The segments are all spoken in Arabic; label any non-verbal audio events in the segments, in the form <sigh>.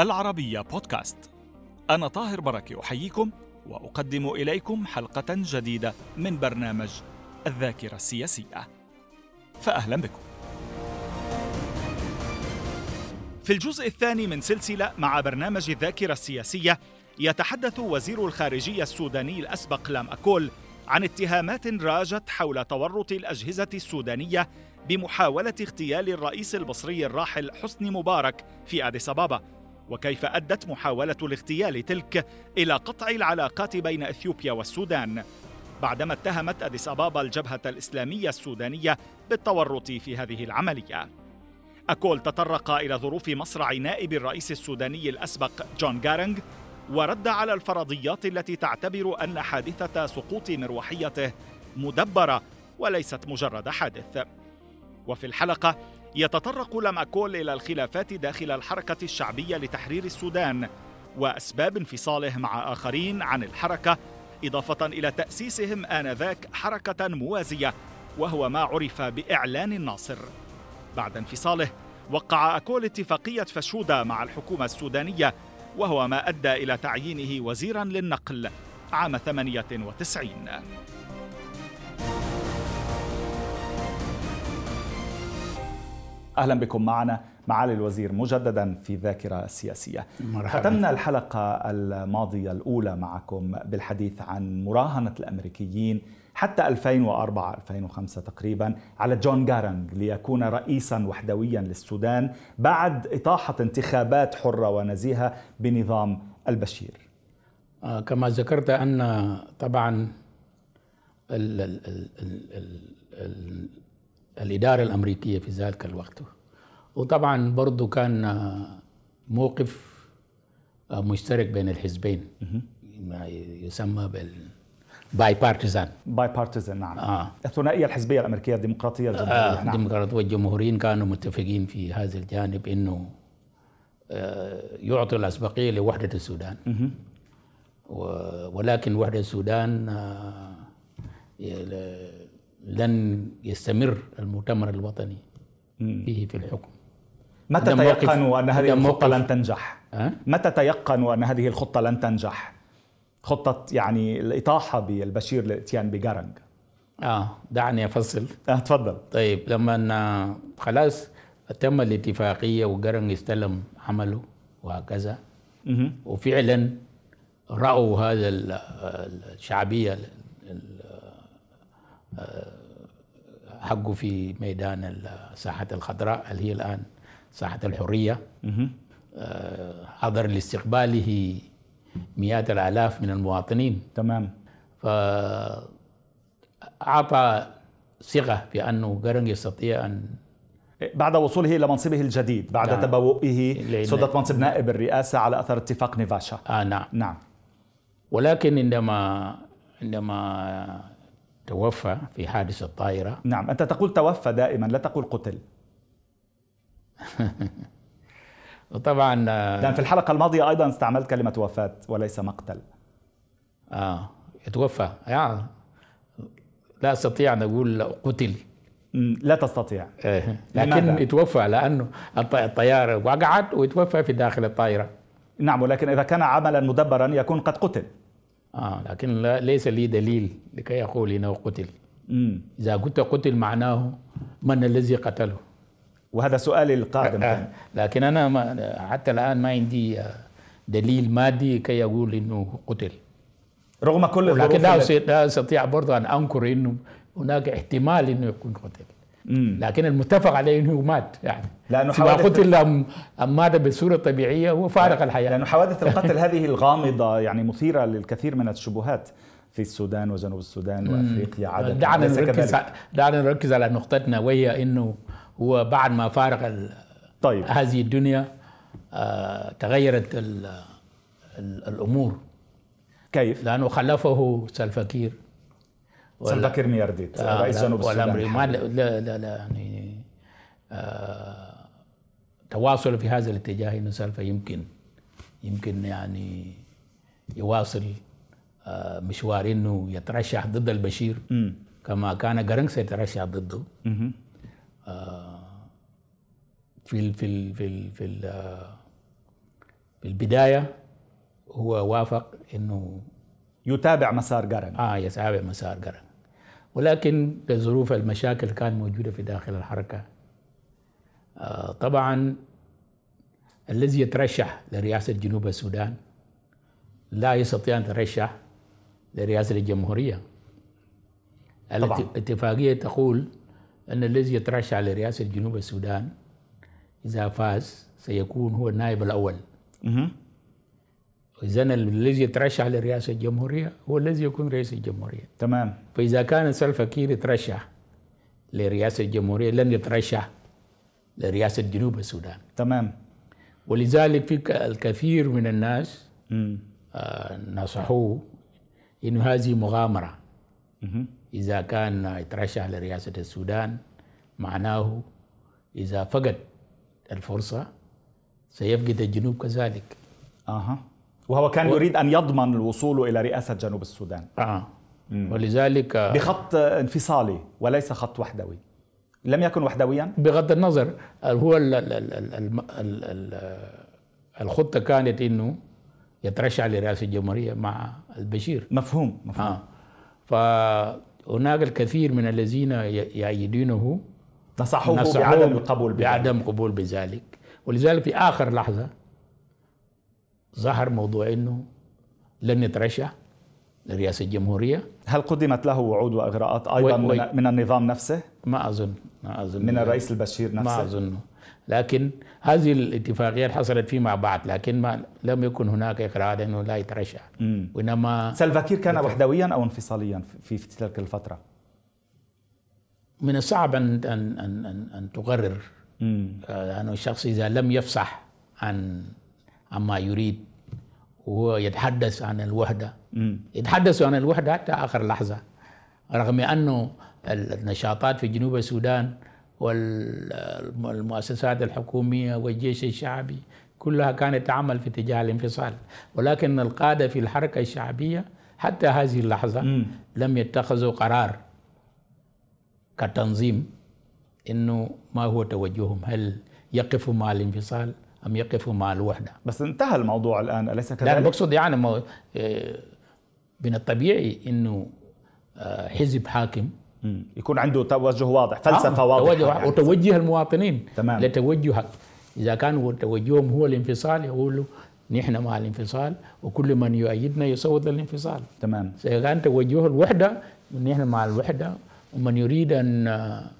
العربية بودكاست. أنا طاهر بركة أحييكم وأقدم إليكم حلقة جديدة من برنامج الذاكرة السياسية. فأهلا بكم. في الجزء الثاني من سلسلة مع برنامج الذاكرة السياسية يتحدث وزير الخارجية السوداني الأسبق لام أكول عن اتهامات راجت حول تورط الأجهزة السودانية بمحاولة اغتيال الرئيس المصري الراحل حسني مبارك في أديس أبابا. وكيف أدت محاولة الاغتيال تلك إلى قطع العلاقات بين إثيوبيا والسودان. بعدما اتهمت أديس أبابا الجبهة الإسلامية السودانية بالتورط في هذه العملية. أكول تطرق إلى ظروف مصرع نائب الرئيس السوداني الأسبق جون جارنج ورد على الفرضيات التي تعتبر أن حادثة سقوط مروحيته مدبرة وليست مجرد حادث. وفي الحلقة يتطرق لاماكول إلى الخلافات داخل الحركة الشعبية لتحرير السودان وأسباب انفصاله مع آخرين عن الحركة إضافة إلى تأسيسهم آنذاك حركة موازية وهو ما عرف بإعلان الناصر. بعد انفصاله وقع أكول اتفاقية فشودة مع الحكومة السودانية وهو ما أدى إلى تعيينه وزيرا للنقل عام 98 أهلا بكم معنا معالي الوزير مجددا في ذاكرة السياسيه. مرحبا. ختمنا الحلقة الماضية الأولى معكم بالحديث عن مراهنة الأمريكيين حتى 2004 2005 تقريبا على جون جارنج ليكون رئيسا وحدويا للسودان بعد إطاحة انتخابات حرة ونزيهة بنظام البشير. آه كما ذكرت أن طبعا ال ال ال ال ال الإدارة الأمريكية في ذلك الوقت وطبعا برضو كان موقف مشترك بين الحزبين. ما يسمى بال bipartisan bipartisan نعم. آه. الثنائية الحزبية الأمريكية الديمقراطية الجمهورية آه. نعم. الديمقراطية والجمهوريين كانوا متفقين في هذا الجانب إنه آه يعطوا الأسبقية لوحدة السودان. ولكن وحدة السودان آه لن يستمر المؤتمر الوطني فيه في الحكم. متى تيقنوا أن هذه الخطة لن تنجح؟ أه؟ متى تيقنوا أن هذه الخطة لن تنجح؟ خطة يعني الإطاحة بالبشير للإتيان بجارنج آه دعني أفصل آه تفضل طيب لما خلاص تم الاتفاقية وجارنج استلم عمله وهكذا وفعلا رأوا هذا الشعبية حقه في ميدان الساحة الخضراء اللي هي الآن ساحة الحرية. آه، حضر لاستقباله مئات الآلاف من المواطنين. تمام. فأعطى ثقة بأنه قرن يستطيع أن بعد وصوله إلى منصبه الجديد بعد نعم. تبوئه سدة منصب نائب الرئاسة على أثر اتفاق نيفاشا. آه نعم. نعم. ولكن عندما عندما توفى في حادث الطائرة نعم. أنت تقول توفى دائما لا تقول قتل. <laughs> وطبعا لأن في الحلقة الماضية أيضا استعملت كلمة وفاة وليس مقتل. آه يتوفى. يعني لا أستطيع أن أقول قتل. لا تستطيع. إيه. لكن يتوفى لأنه الطيارة وقعت ويتوفى في داخل الطائرة. نعم ولكن إذا كان عملا مدبرا يكون قد قتل. آه لكن لا ليس لي دليل لكي يقول إنه قتل. مم. إذا قلت قتل معناه من الذي قتله. وهذا سؤالي القادم آه لكن أنا ما حتى الآن ما عندي دليل مادي كي يقول إنه قتل. رغم كل لكن لا استطيع برضه أن أنكر إنه هناك احتمال إنه يكون قتل. لكن المتفق عليه إنه مات يعني. لأنه حوادث قتل ام مات بصورة طبيعية هو فارق الحياة. لأنه حوادث القتل <laughs> هذه الغامضة يعني مثيرة للكثير من الشبهات في السودان وجنوب السودان وأفريقيا عدد دعنا نركز دعنا نركز على نقطتنا وهي إنه هو بعد ما فارق طيب. هذه الدنيا آه تغيرت ال ال الأمور. كيف؟ لأنه خلفه سلفكير سلفا ميارديت آه رئيس جنوب السودان ما لا لا لا يعني آه تواصل في هذا الاتجاه إنه سلفا يمكن يمكن يعني يواصل آه مشوار إنه يترشح ضد البشير. م. كما كان جرنك سيترشح ضده. آه في ال في ال في ال في ال في البداية هو وافق أنه يتابع مسار جارن آه يتابع مسار جارن ولكن لظروف المشاكل كانت موجودة في داخل الحركة. آه طبعا الذي يترشح لرئاسة جنوب السودان لا يستطيع أن يترشح لرئاسة الجمهورية. طبعاً. الاتفاقية تقول أن الذي يترشح لرئاسة جنوب السودان إذا فاز سيكون هو النائب الأول. إذا الذي يترشح لرئاسة الجمهورية هو الذي يكون رئيس الجمهورية تمام فإذا كان سلفا كير يترشح لرئاسة الجمهورية لن يترشح لرئاسة جنوب السودان تمام ولذلك في الكثير من الناس. آه، نصحوه إنه هذه مغامرة. إذا كان يترشح لرئاسة السودان معناه إذا فقد الفرصة سيفقد الجنوب كذلك. أها. وهو كان و... يريد أن يضمن الوصول إلى رئاسة جنوب السودان. آه. مم. ولذلك بخط انفصالي وليس خط وحدوي. لم يكن وحدويا؟ بغض النظر هو ال ال ال ال الـ الـ الخطة كانت أنه يترشح لرئاسة الجمهورية مع البشير. مفهوم مفهوم. آه. فهناك الكثير من الذين يأيدونه نصحوه نصحوه بعدم القبول بذلك. بعدم قبول بذلك. ولذلك في آخر لحظة ظهر موضوع إنه لن يترشح لرئاسة الجمهورية. هل قدمت له وعود وإغراءات أيضا وي- من, من النظام نفسه؟ ما أظن ما أظن. من الرئيس البشير ما نفسه؟ أظن. لكن هذه الاتفاقيات حصلت فيما بعد لكن ما لم يكن هناك إقرار أنه لا يترشح. وإنما سلفاكير كان وحدويا أو انفصاليا في, في تلك الفترة؟ من الصعب أن أن أن أن, أن تقرر. أنه الشخص إذا لم يفصح عن عما يريد وهو يتحدث عن الوحدة مم. يتحدث عن الوحدة حتى آخر لحظة. رغم أنه النشاطات في جنوب السودان والمؤسسات الحكومية والجيش الشعبي كلها كانت تعمل في اتجاه الانفصال. ولكن القادة في الحركة الشعبية حتى هذه اللحظة مم. لم يتخذوا قرار. كتنظيم إنه ما هو توجههم هل يقفوا مع الانفصال أم يقفوا مع الوحدة بس انتهى الموضوع الآن أليس لا أنا كذلك؟ بقصد يعني مو- آه، من الطبيعي إنه آه، حزب حاكم مم. يكون عنده توجه واضح فلسفة آه، واضحة توجه يعني. وتوجه المواطنين تمام. لتوجهك إذا كان توجههم هو الانفصال يقولوا نحن مع الانفصال وكل من يؤيدنا يصوت للانفصال تمام إذا كان توجه الوحدة نحن مع الوحدة ومن يريد أن آه،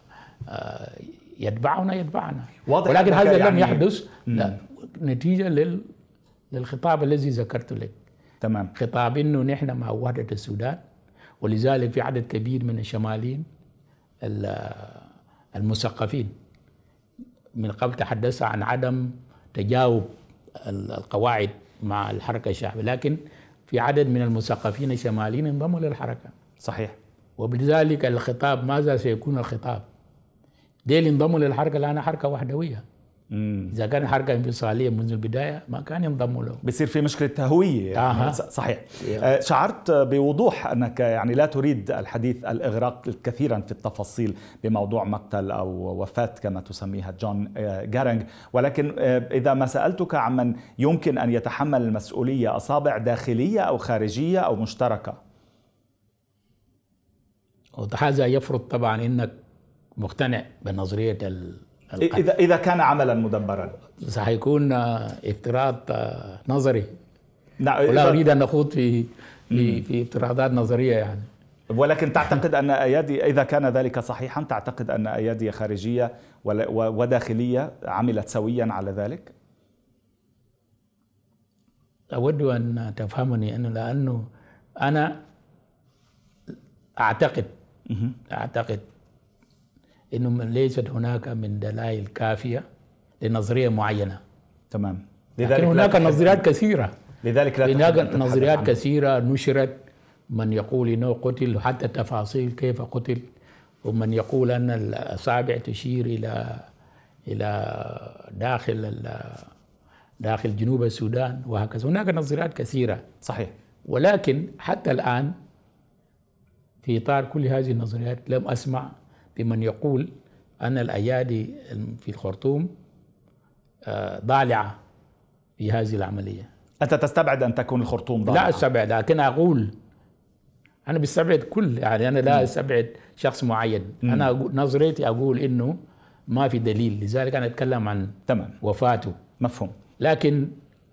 آه، يتبعنا يتبعنا. واضح ولكن هذا لم يعني- يحدث. لا نتيجة لل للخطاب الذي ذكرت لك. تمام. خطاب إنه نحن مع وحدة السودان ولذلك في عدد كبير من الشماليين ال- المثقفين. من قبل تحدث عن عدم تجاوب ال- القواعد مع الحركة الشعبية لكن في عدد من المثقفين الشماليين انضموا للحركة. صحيح. وبذلك الخطاب ماذا سيكون الخطاب؟ ديل انضموا للحركة لأنها حركة وحدوية. مم. إذا كانت حركة انفصالية منذ البداية ما كان ينضموا له. بصير في مشكلة هوية يعني. ص- صحيح. آه، شعرت بوضوح أنك يعني لا تريد الحديث الإغراق كثيرا في التفاصيل بموضوع مقتل أو وفاة كما تسميها جون آه، جارينغ ولكن آه، إذا ما سألتك عمن يمكن أن يتحمل المسؤولية أصابع داخلية أو خارجية أو مشتركة؟ وهذا يفرض طبعا إنك مقتنع بنظرية ال- القتل. إذا إذا كان عملا مدبرا. سيكون افتراض نظري. نعم ولا إذا- أريد أن أخوض في في في افتراضات نظرية يعني. ولكن تعتقد أن ايادي إذا كان ذلك صحيحا تعتقد أن أيادي خارجية وداخلية عملت سويا على ذلك؟ أود أن تفهمني انه لأنه أنا أعتقد أعتقد إنه من- ليست هناك من دلائل كافية لنظرية معينة. تمام. لكن لا هناك نظريات كثيرة. لذلك لا هناك نظريات عنه. كثيرة نشرت من يقول إنه قتل وحتى تفاصيل كيف قتل ومن يقول أن الأصابع تشير إلى إلى داخل داخل جنوب السودان وهكذا. هناك نظريات كثيرة. صحيح. ولكن حتى الآن في إطار كل هذه النظريات لم أسمع بمن يقول أن الأيادي في الخرطوم آه، ضالعة في هذه العملية. أنت تستبعد أن تكون الخرطوم ضالعة؟ لا أستبعد لكن أقول أنا بستبعد كل يعني أنا لا أستبعد شخص معين. أنا أقول نظريتي أقول إنه ما في دليل لذلك أنا أتكلم عن تمام. وفاته. مفهوم. لكن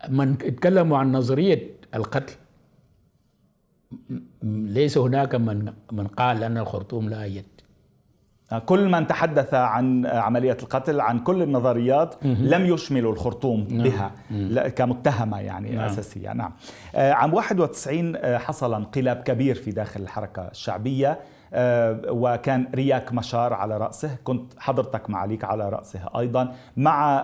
من اتكلموا عن نظرية القتل م- ليس هناك من من قال أن الخرطوم لا يد. كل من تحدث عن عملية القتل عن كل النظريات لم يشملوا الخرطوم بها. لا- كمتهمة يعني نعم. أساسية. نعم. آه، عام 91 آه، حصل انقلاب كبير في داخل الحركة الشعبية. آه، وكان رياك مشار على رأسه. كنت حضرتك معاليك على رأسه أيضا مع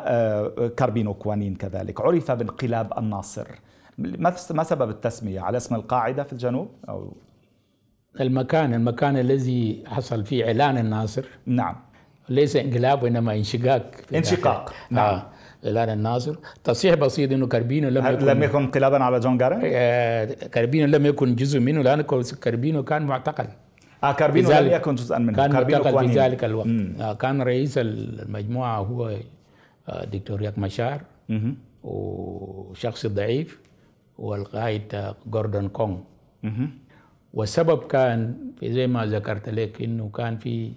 كاربينو كوانين كذلك. عرف بانقلاب الناصر. ما سبب التسمية على اسم القاعدة في الجنوب؟ أو المكان المكان الذي حصل فيه إعلان الناصر. نعم. ليس انقلاب وإنما انشقاق انشقاق، داخل- نعم. آه. إعلان الناصر. تصحيح بسيط إنه كاربينو لم يكن لم يكن انقلابا على جون جارنج؟ آه، كاربينو لم يكن جزء منه لأن كاربينو كان معتقل. آه كاربينو لم يكن جزءا منه. كان معتقل في. ذلك الوقت. آه، كان رئيس المجموعة هو آه، دكتور رياك مشار. وشخصي الضعيف. والقائد جوردون كونغ. والسبب كان في زي ما ذكرت لك إنه كان في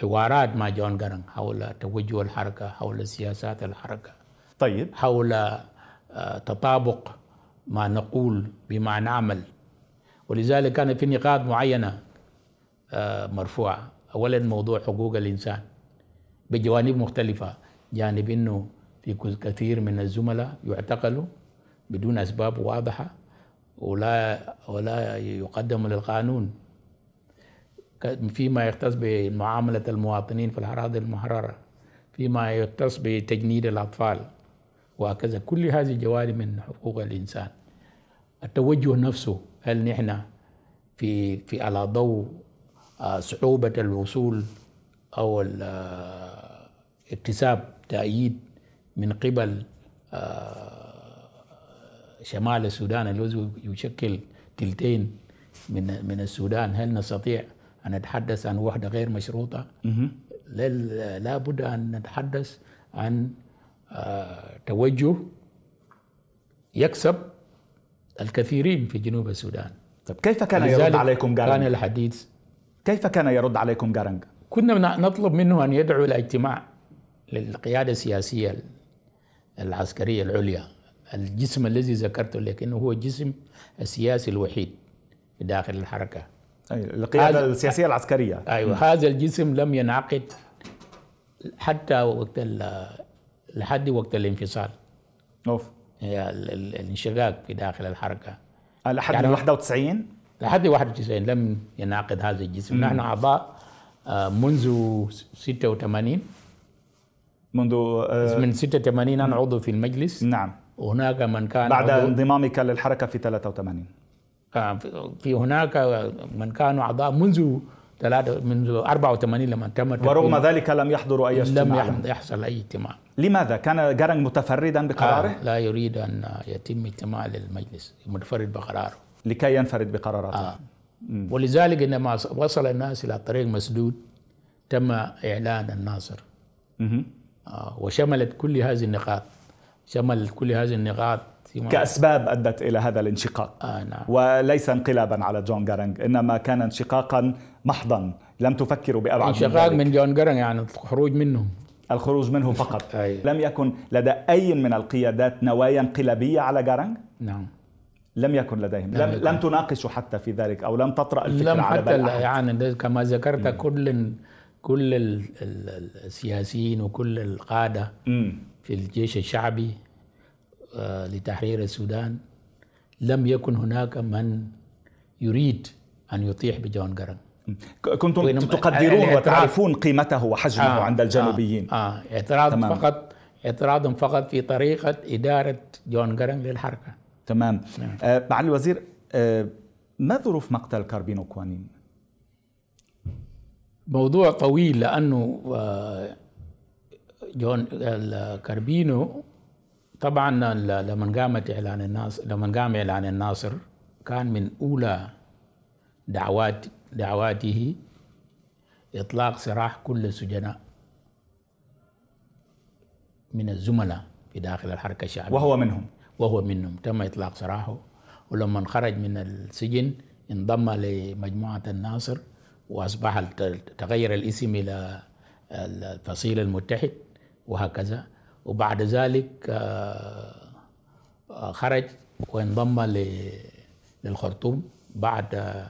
حوارات مع جون جارنج حول توجه الحركه حول سياسات الحركه طيب. حول آه، تطابق ما نقول بما نعمل ولذلك كان في نقاط معينة آه، مرفوعة. اولا موضوع حقوق الإنسان بجوانب مختلفة. جانب إنه في كثير من الزملاء يعتقلوا بدون أسباب واضحة ولا ولا يقدموا للقانون. فيما يختص بمعاملة المواطنين في الأراضي المحررة فيما يختص بتجنيد الأطفال وهكذا. كل هذه جوانب من حقوق الإنسان. التوجه نفسه هل نحن في في على ضوء آه، صعوبة الوصول ال- آه، اكتساب تأييد من قبل آه، شمال السودان الذي يشكل تلتين من من السودان هل نستطيع أن نتحدث عن وحدة غير مشروطة؟ لا- بد أن نتحدث عن آه، توجه يكسب الكثيرين في جنوب السودان طيب كيف كان يرد عليكم كان جارنج؟ الحديث كيف كان يرد عليكم جارنج؟ كنا نطلب منه أن يدعو إلى اجتماع للقيادة السياسية العسكرية العليا الجسم الذي ذكرته لك إنه هو الجسم السياسي الوحيد داخل الحركة. أي القيادة هذا- السياسية العسكرية. أيوه هذا الجسم لم ينعقد حتى وقت لحد وقت الانفصال. ال- الانشقاق في داخل الحركة. لحد يعني- 91 لحد 91 لم ينعقد هذا الجسم. نحن أعضاء آه، منذ 86 منذ آه، من 86 أنا عضو في المجلس. نعم. وهناك من كان بعد عضو انضمامك للحركة في 83 كان في- هناك من كانوا أعضاء منذ ثلاثة منذ 84 لما تم ورغم ذلك لم يحضروا أي لم اجتماع. يح- يحصل أي اجتماع. لماذا؟ كان جارنج متفردا بقراره؟ آه لا يريد أن يتم اجتماع للمجلس متفرد بقراره. لكي ينفرد بقراراته. آه. ولذلك عندما وصل الناس إلى طريق مسدود تم إعلان الناصر. آه وشملت كل هذه النقاط. شمل كل هذه النقاط. كأسباب أدت إلى هذا الانشقاق. آه نعم. وليس انقلابا على جون جارنج إنما كان انشقاقا محضا. لم تفكروا بأبعد من انشقاق ذلك. من جون جارنج يعني الخروج منه. الخروج منه فقط. <laughs> لم يكن لدى أي من القيادات نوايا انقلابية على جارنج نعم. لم يكن لديهم. لم, يكن. لم تناقشوا حتى في ذلك أو لم تطرأ الفكرة لم على حتى أحد يعني كما ذكرت كل كل ال- ال- السياسيين وكل القادة مم. في الجيش الشعبي آه، لتحرير السودان لم يكن هناك من يريد أن يطيح بجون جارنج كنتم تقدرون وتعرفون قيمته وحجمه عند الجنوبيين آه, آه اعتراض تمام. فقط اعتراض فقط في طريقة إدارة جون جارنج للحركة تمام آه معالي الوزير آه ما ظروف مقتل كاربينو كوانين؟ موضوع طويل لأنه آه، جون الكاربينو طبعا لما قامت إعلان الناصر لما قام إعلان الناصر كان من أولى دعوات دعواته إطلاق سراح كل السجناء من الزملاء في داخل الحركة الشعبية. وهو منهم. وهو منهم. تم إطلاق سراحه ولما خرج من السجن انضم لمجموعة الناصر وأصبح تغير الاسم إلى الفصيل المتحد وهكذا. وبعد ذلك آه، آه، خرج وانضم للخرطوم. بعد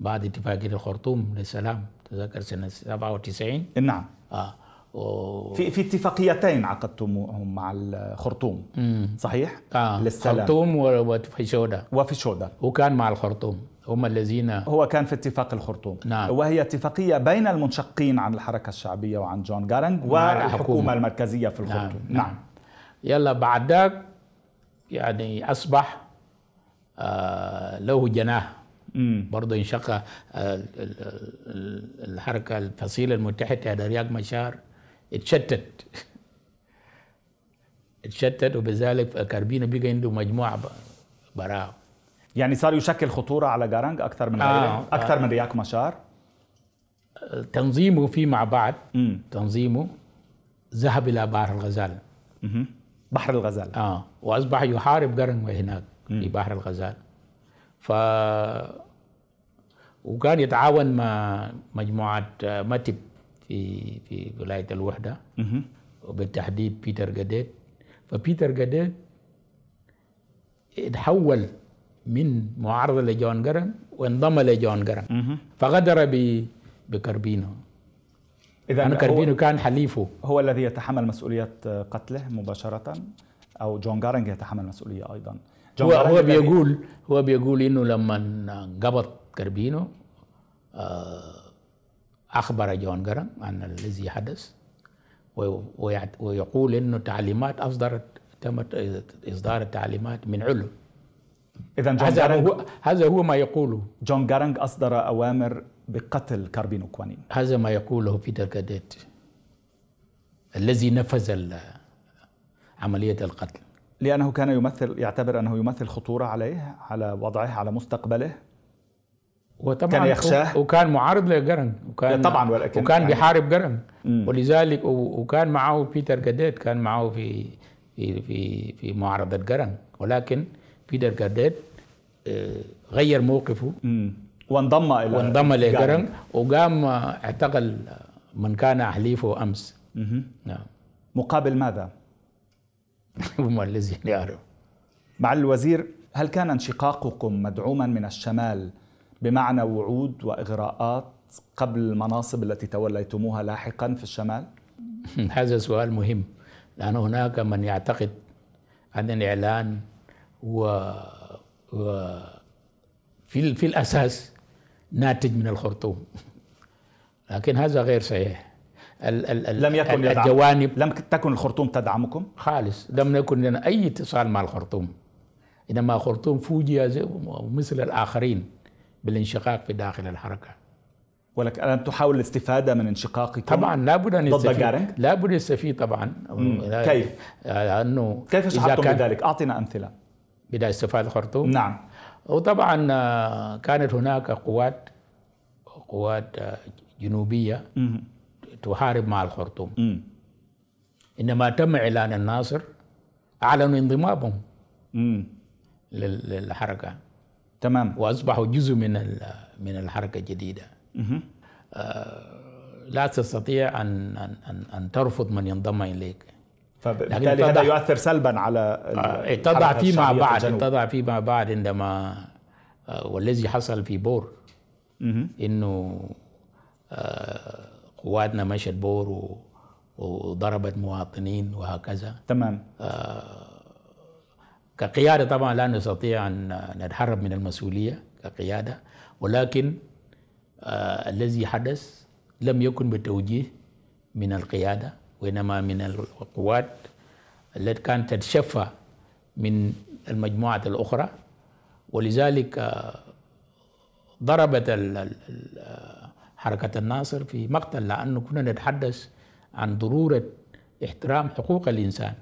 بعد اتفاقية الخرطوم للسلام تذكر سنة 97 نعم. آه و... في في اتفاقيتين عقدتموهم مع الخرطوم مم. صحيح؟ آه للسلام. خرطوم وفي وفي شودا وكان مع الخرطوم. هم الذين هو كان في اتفاق الخرطوم. نعم. وهي اتفاقية بين المنشقين عن الحركة الشعبية وعن جون جارنج والحكومة المركزية في الخرطوم. نعم. نعم. يلا بعد ذاك يعني أصبح آه له جناح. برضه انشق آه الحركة الفصيلة المتحدة على رياض مشار. اتشتت. اتشتت وبذلك كاربينا بقى عنده مجموعة براء يعني صار يشكل خطورة على جارانج أكثر من غيره آه. أكثر آه من رياك مشار تنظيمه في مع بعض مم. تنظيمه ذهب إلى بحر الغزال. مم. بحر الغزال. آه وأصبح يحارب جارنج هناك في بحر الغزال. ف وكان يتعاون مع مجموعة متب في في ولاية الوحدة. وبالتحديد بيتر جاديت فبيتر جاديت تحول من معارضة لجون جارنج وانضم لجون جارنج فغدر بكربينو. إذا أنا كربينو كان حليفه. هو الذي يتحمل مسؤولية قتله مباشرة أو جون جارنج يتحمل مسؤولية أيضا. هو هو بيقول هو بيقول إنه لما قبض كربينو آه، أخبر جون جارنج عن الذي حدث ويقول إنه تعليمات أصدرت تم إصدار التعليمات من علو. اذا هذا هو هذا هو ما يقوله. جون جارنج أصدر أوامر بقتل كاربينو كوانين هذا ما يقوله بيتر جاديت الذي نفذ عملية القتل. لأنه كان يمثل يعتبر أنه يمثل خطورة عليه على وضعه على مستقبله. وطبعا كان يخشاه. وكان معارض لجارنج وكان طبعا ولكن وكان يعني بيحارب جارنج ولذلك وكان معه بيتر جاديت كان معه في في في في معارضة جرن ولكن بيتر جارديت آه، غير موقفه. وانضم إلى وانضم لجرن وقام اعتقل من كان حليفه أمس. نعم. مقابل ماذا؟ <laughs> هم الذين يعرف. مع الوزير هل كان انشقاقكم مدعوما من الشمال بمعنى وعود وإغراءات قبل المناصب التي توليتموها لاحقا في الشمال؟ <laughs> هذا سؤال مهم لأن هناك من يعتقد أن الإعلان و, و في في الأساس ناتج من الخرطوم. <laughs> لكن هذا غير صحيح. ال ال لم يكن الجوانب لم تكن الخرطوم تدعمكم؟ خالص. لم يكن لنا أي اتصال مع الخرطوم. إنما الخرطوم فوجئ مثل الآخرين بالانشقاق في داخل الحركة. ولكن ألم تحاول الاستفادة من انشقاقكم؟ طبعا لابد أن يستفيد. لابد يستفيد طبعا. كيف؟ لأنه كيف شعرتم بذلك؟ أعطنا أمثلة. بداية استفادة الخرطوم. نعم. وطبعا آه، كانت هناك قوات قوات آه، جنوبية تحارب مع الخرطوم. إنما تم إعلان الناصر أعلنوا انضمامهم للحركة. تمام. وأصبحوا جزء من من الحركة الجديدة. آه، لا تستطيع أن أن أن ترفض من ينضم إليك. فبالتالي هذا يؤثر سلبا على آه، اتضع فيما بعد اتضع فيما بعد عندما آه، والذي حصل في بور. إنه آه، قواتنا مشت بور وضربت مواطنين وهكذا. تمام. كقيادة طبعا لا نستطيع أن نتهرب من المسؤولية كقيادة ولكن الذي حدث لم يكن بتوجيه من القيادة. وإنما من القوات التي كانت تتشفى من المجموعات الأخرى. ولذلك آه، ضربت حركة الناصر في مقتل لأنه كنا نتحدث عن ضرورة احترام حقوق الإنسان.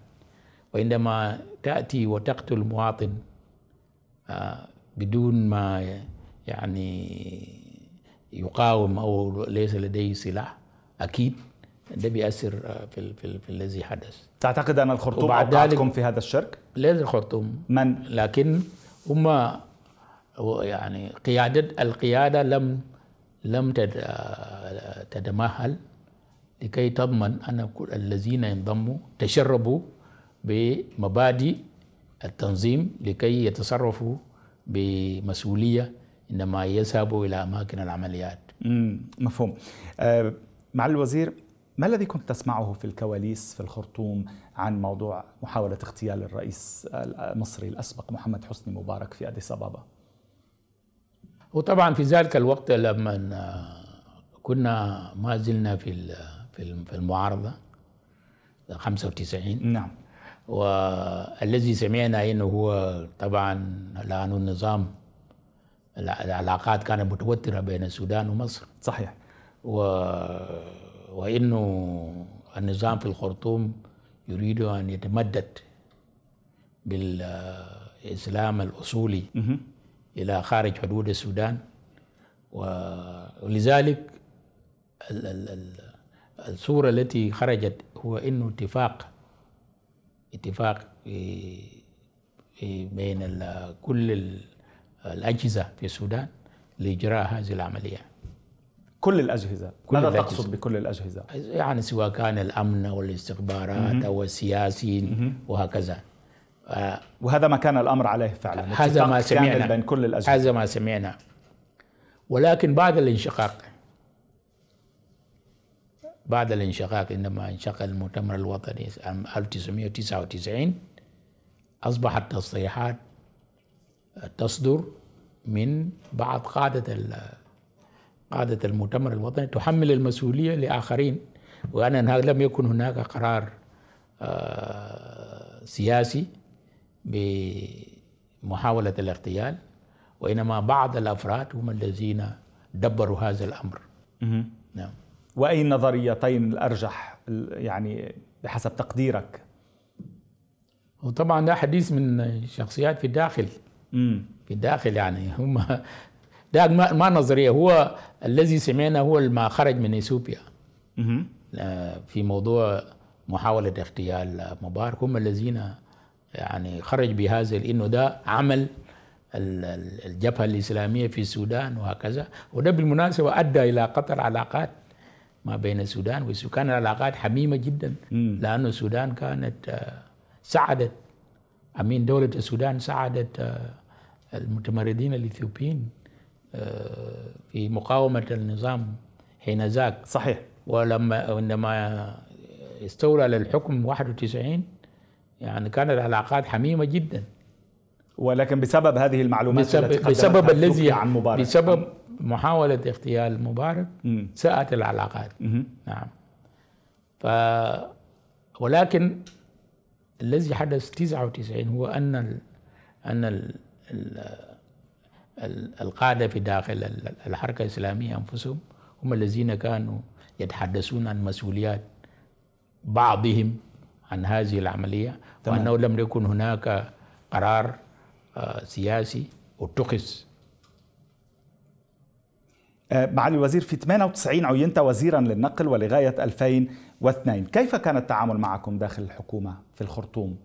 وعندما تأتي وتقتل مواطن آه، بدون ما يعني يقاوم أو ليس لديه سلاح أكيد ده بيأثر في, ال في, ال في الذي حدث تعتقد أن الخرطوم أوقعتكم في هذا الشرك؟ ليس الخرطوم من؟ لكن هم يعني قيادة القيادة لم لم تت- تتمهل لكي تضمن أن كل الذين ينضموا تشربوا بمبادئ التنظيم لكي يتصرفوا بمسؤولية عندما يذهبوا إلى أماكن العمليات. مفهوم آه، معالي الوزير ما الذي كنت تسمعه في الكواليس في الخرطوم عن موضوع محاولة اغتيال الرئيس المصري الأسبق محمد حسني مبارك في أديس أبابا؟ وطبعا في ذلك الوقت لما كنا ما زلنا في في ال- في المعارضة 95 نعم. والذي سمعنا إنه هو طبعا لأنه النظام الع- العلاقات كانت متوترة بين السودان ومصر. صحيح. و... وإنه النظام في الخرطوم يريد أن يتمدد بالإسلام الأصولي. إلى خارج حدود السودان ولذلك ال- ال- ال- الصورة التي خرجت هو إنه اتفاق اتفاق بين كل ال- الأجهزة في السودان لإجراء هذه العملية كل الأجهزة. كل ماذا الأجهزة. تقصد بكل الأجهزة؟ يعني سواء كان الأمن أو الاستخبارات أو السياسيين وهكذا. آه، وهذا ما كان الأمر عليه فعلا. هذا ما سمعنا. بين كل الأجهزة. هذا ما سمعنا. ولكن بعد الانشقاق بعد الانشقاق عندما انشق المؤتمر الوطني عام 1999 أصبحت تصريحات تصدر من بعض قادة قادة المؤتمر الوطني تحمل المسؤولية لآخرين وأن هناك لم يكن هناك قرار آه، سياسي بمحاولة الاغتيال وإنما بعض الأفراد هم الذين دبروا هذا الأمر. نعم وأي النظريتين الأرجح يعني بحسب تقديرك؟ وطبعا ده حديث من شخصيات في الداخل مم. في الداخل يعني هم ده ما, ما نظرية هو الذي سمعنا هو ما خرج من إثيوبيا. في موضوع محاولة اغتيال مبارك. هم الذين يعني خرج بهذا انه ده عمل ال- ال- الجبهة الإسلامية في السودان وهكذا. وده بالمناسبة أدى إلى قطع علاقات ما بين السودان والسودان. كانت العلاقات حميمة جدا لأن السودان كانت آه، ساعدت أمين دولة السودان ساعدت آه، المتمردين الإثيوبيين آه، في مقاومة النظام حين ذاك. صحيح. ولما عندما استولى على الحكم 91 يعني كانت العلاقات حميمة جدا. ولكن بسبب هذه المعلومات بسبب, التي بسبب الذي عن مبارك. بسبب محاولة اغتيال مبارك. ساءت العلاقات. نعم. ف ولكن الذي حدث 99 هو أن ال... أن ال... ال... ال- القاده في داخل ال- الحركة الإسلامية أنفسهم هم الذين كانوا يتحدثون عن مسؤوليات بعضهم عن هذه العملية تمام. وأنه لم يكن هناك قرار آه، سياسي اتخذ آه، معالي الوزير في 98 عينت وزيرا للنقل ولغاية 2002 كيف كان التعامل معكم داخل الحكومة في الخرطوم؟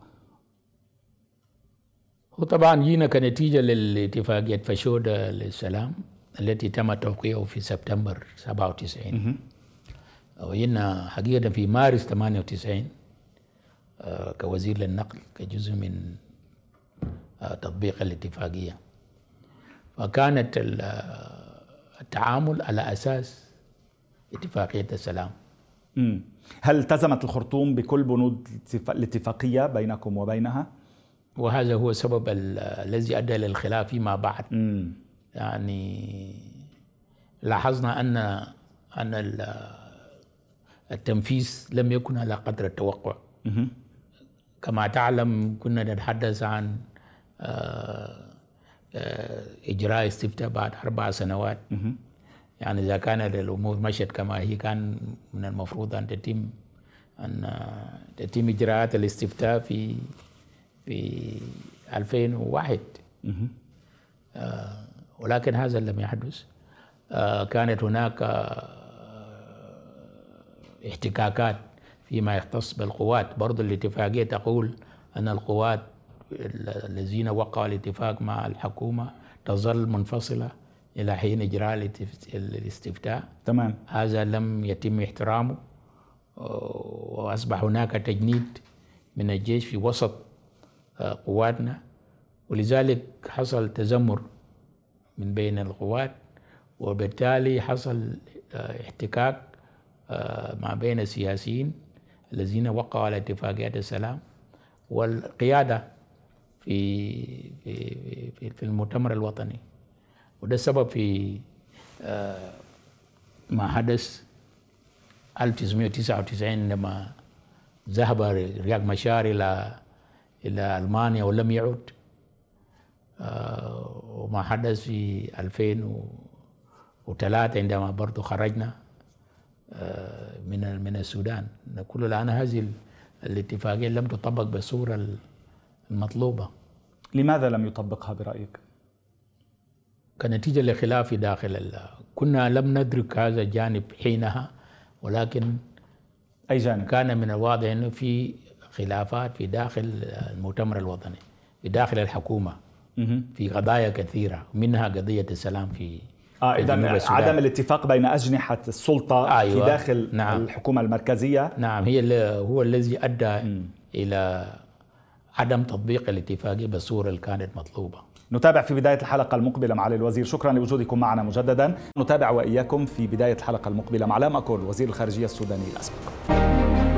وطبعا جينا كنتيجة لاتفاقية فشودة للسلام التي تم توقيعه في سبتمبر 97 وجينا حقيقة في مارس 98 آه، كوزير للنقل كجزء من آه، تطبيق الاتفاقية فكانت آه، التعامل على أساس اتفاقية السلام. هل التزمت الخرطوم بكل بنود الاتفا- الاتفاقية بينكم وبينها؟ وهذا هو السبب ال- الذي أدى للخلاف فيما بعد مم. يعني لاحظنا ان أن ال- التنفيذ لم يكن على قدر التوقع مهم. كما تعلم كنا نتحدث عن آه، آه، إجراء استفتاء بعد أربع سنوات مهم. يعني إذا كانت الأمور مشت كما هي كان من المفروض أن تتم أن تتم إجراءات الاستفتاء في في 2001 مهم. ولكن هذا لم يحدث. آه، كانت هناك آه، احتكاكات فيما يختص بالقوات. برضو الاتفاقية تقول أن القوات الذين وقعوا الاتفاق مع الحكومة تظل منفصلة إلى حين إجراء الاستفتاء. تمام. هذا لم يتم احترامه وأصبح هناك تجنيد من الجيش في وسط آه، قواتنا. ولذلك حصل تذمر من بين القوات وبالتالي حصل آه، احتكاك آه، ما بين السياسيين الذين وقعوا على اتفاقيات السلام والقيادة في في في المؤتمر الوطني. وده السبب في ما حدث 1999 عندما ذهب رياض مشار إلى إلى ألمانيا ولم يعد آه، وما حدث في 2003 عندما برضو خرجنا آه، من من السودان نقول الآن هذه الاتفاقية لم تطبق بالصورة المطلوبة لماذا لم يطبقها برأيك؟ كنتيجة لخلاف داخل كنا لم ندرك هذا الجانب حينها ولكن أي جانب؟ كان من الواضح أنه في خلافات في داخل المؤتمر الوطني في داخل الحكومة في قضايا كثيرة منها قضية السلام في آه اذا عدم الاتفاق بين أجنحة السلطة أيوة. في داخل نعم. الحكومة المركزية. نعم هي هو الذي أدى م. إلى عدم تطبيق الاتفاقيه بالصورة اللي كانت مطلوبة. نتابع في بداية الحلقة المقبلة معالي الوزير. شكرا لوجودكم معنا مجددا. نتابع وإياكم في بداية الحلقة المقبلة مع لام أكول وزير الخارجية السوداني الأسبق.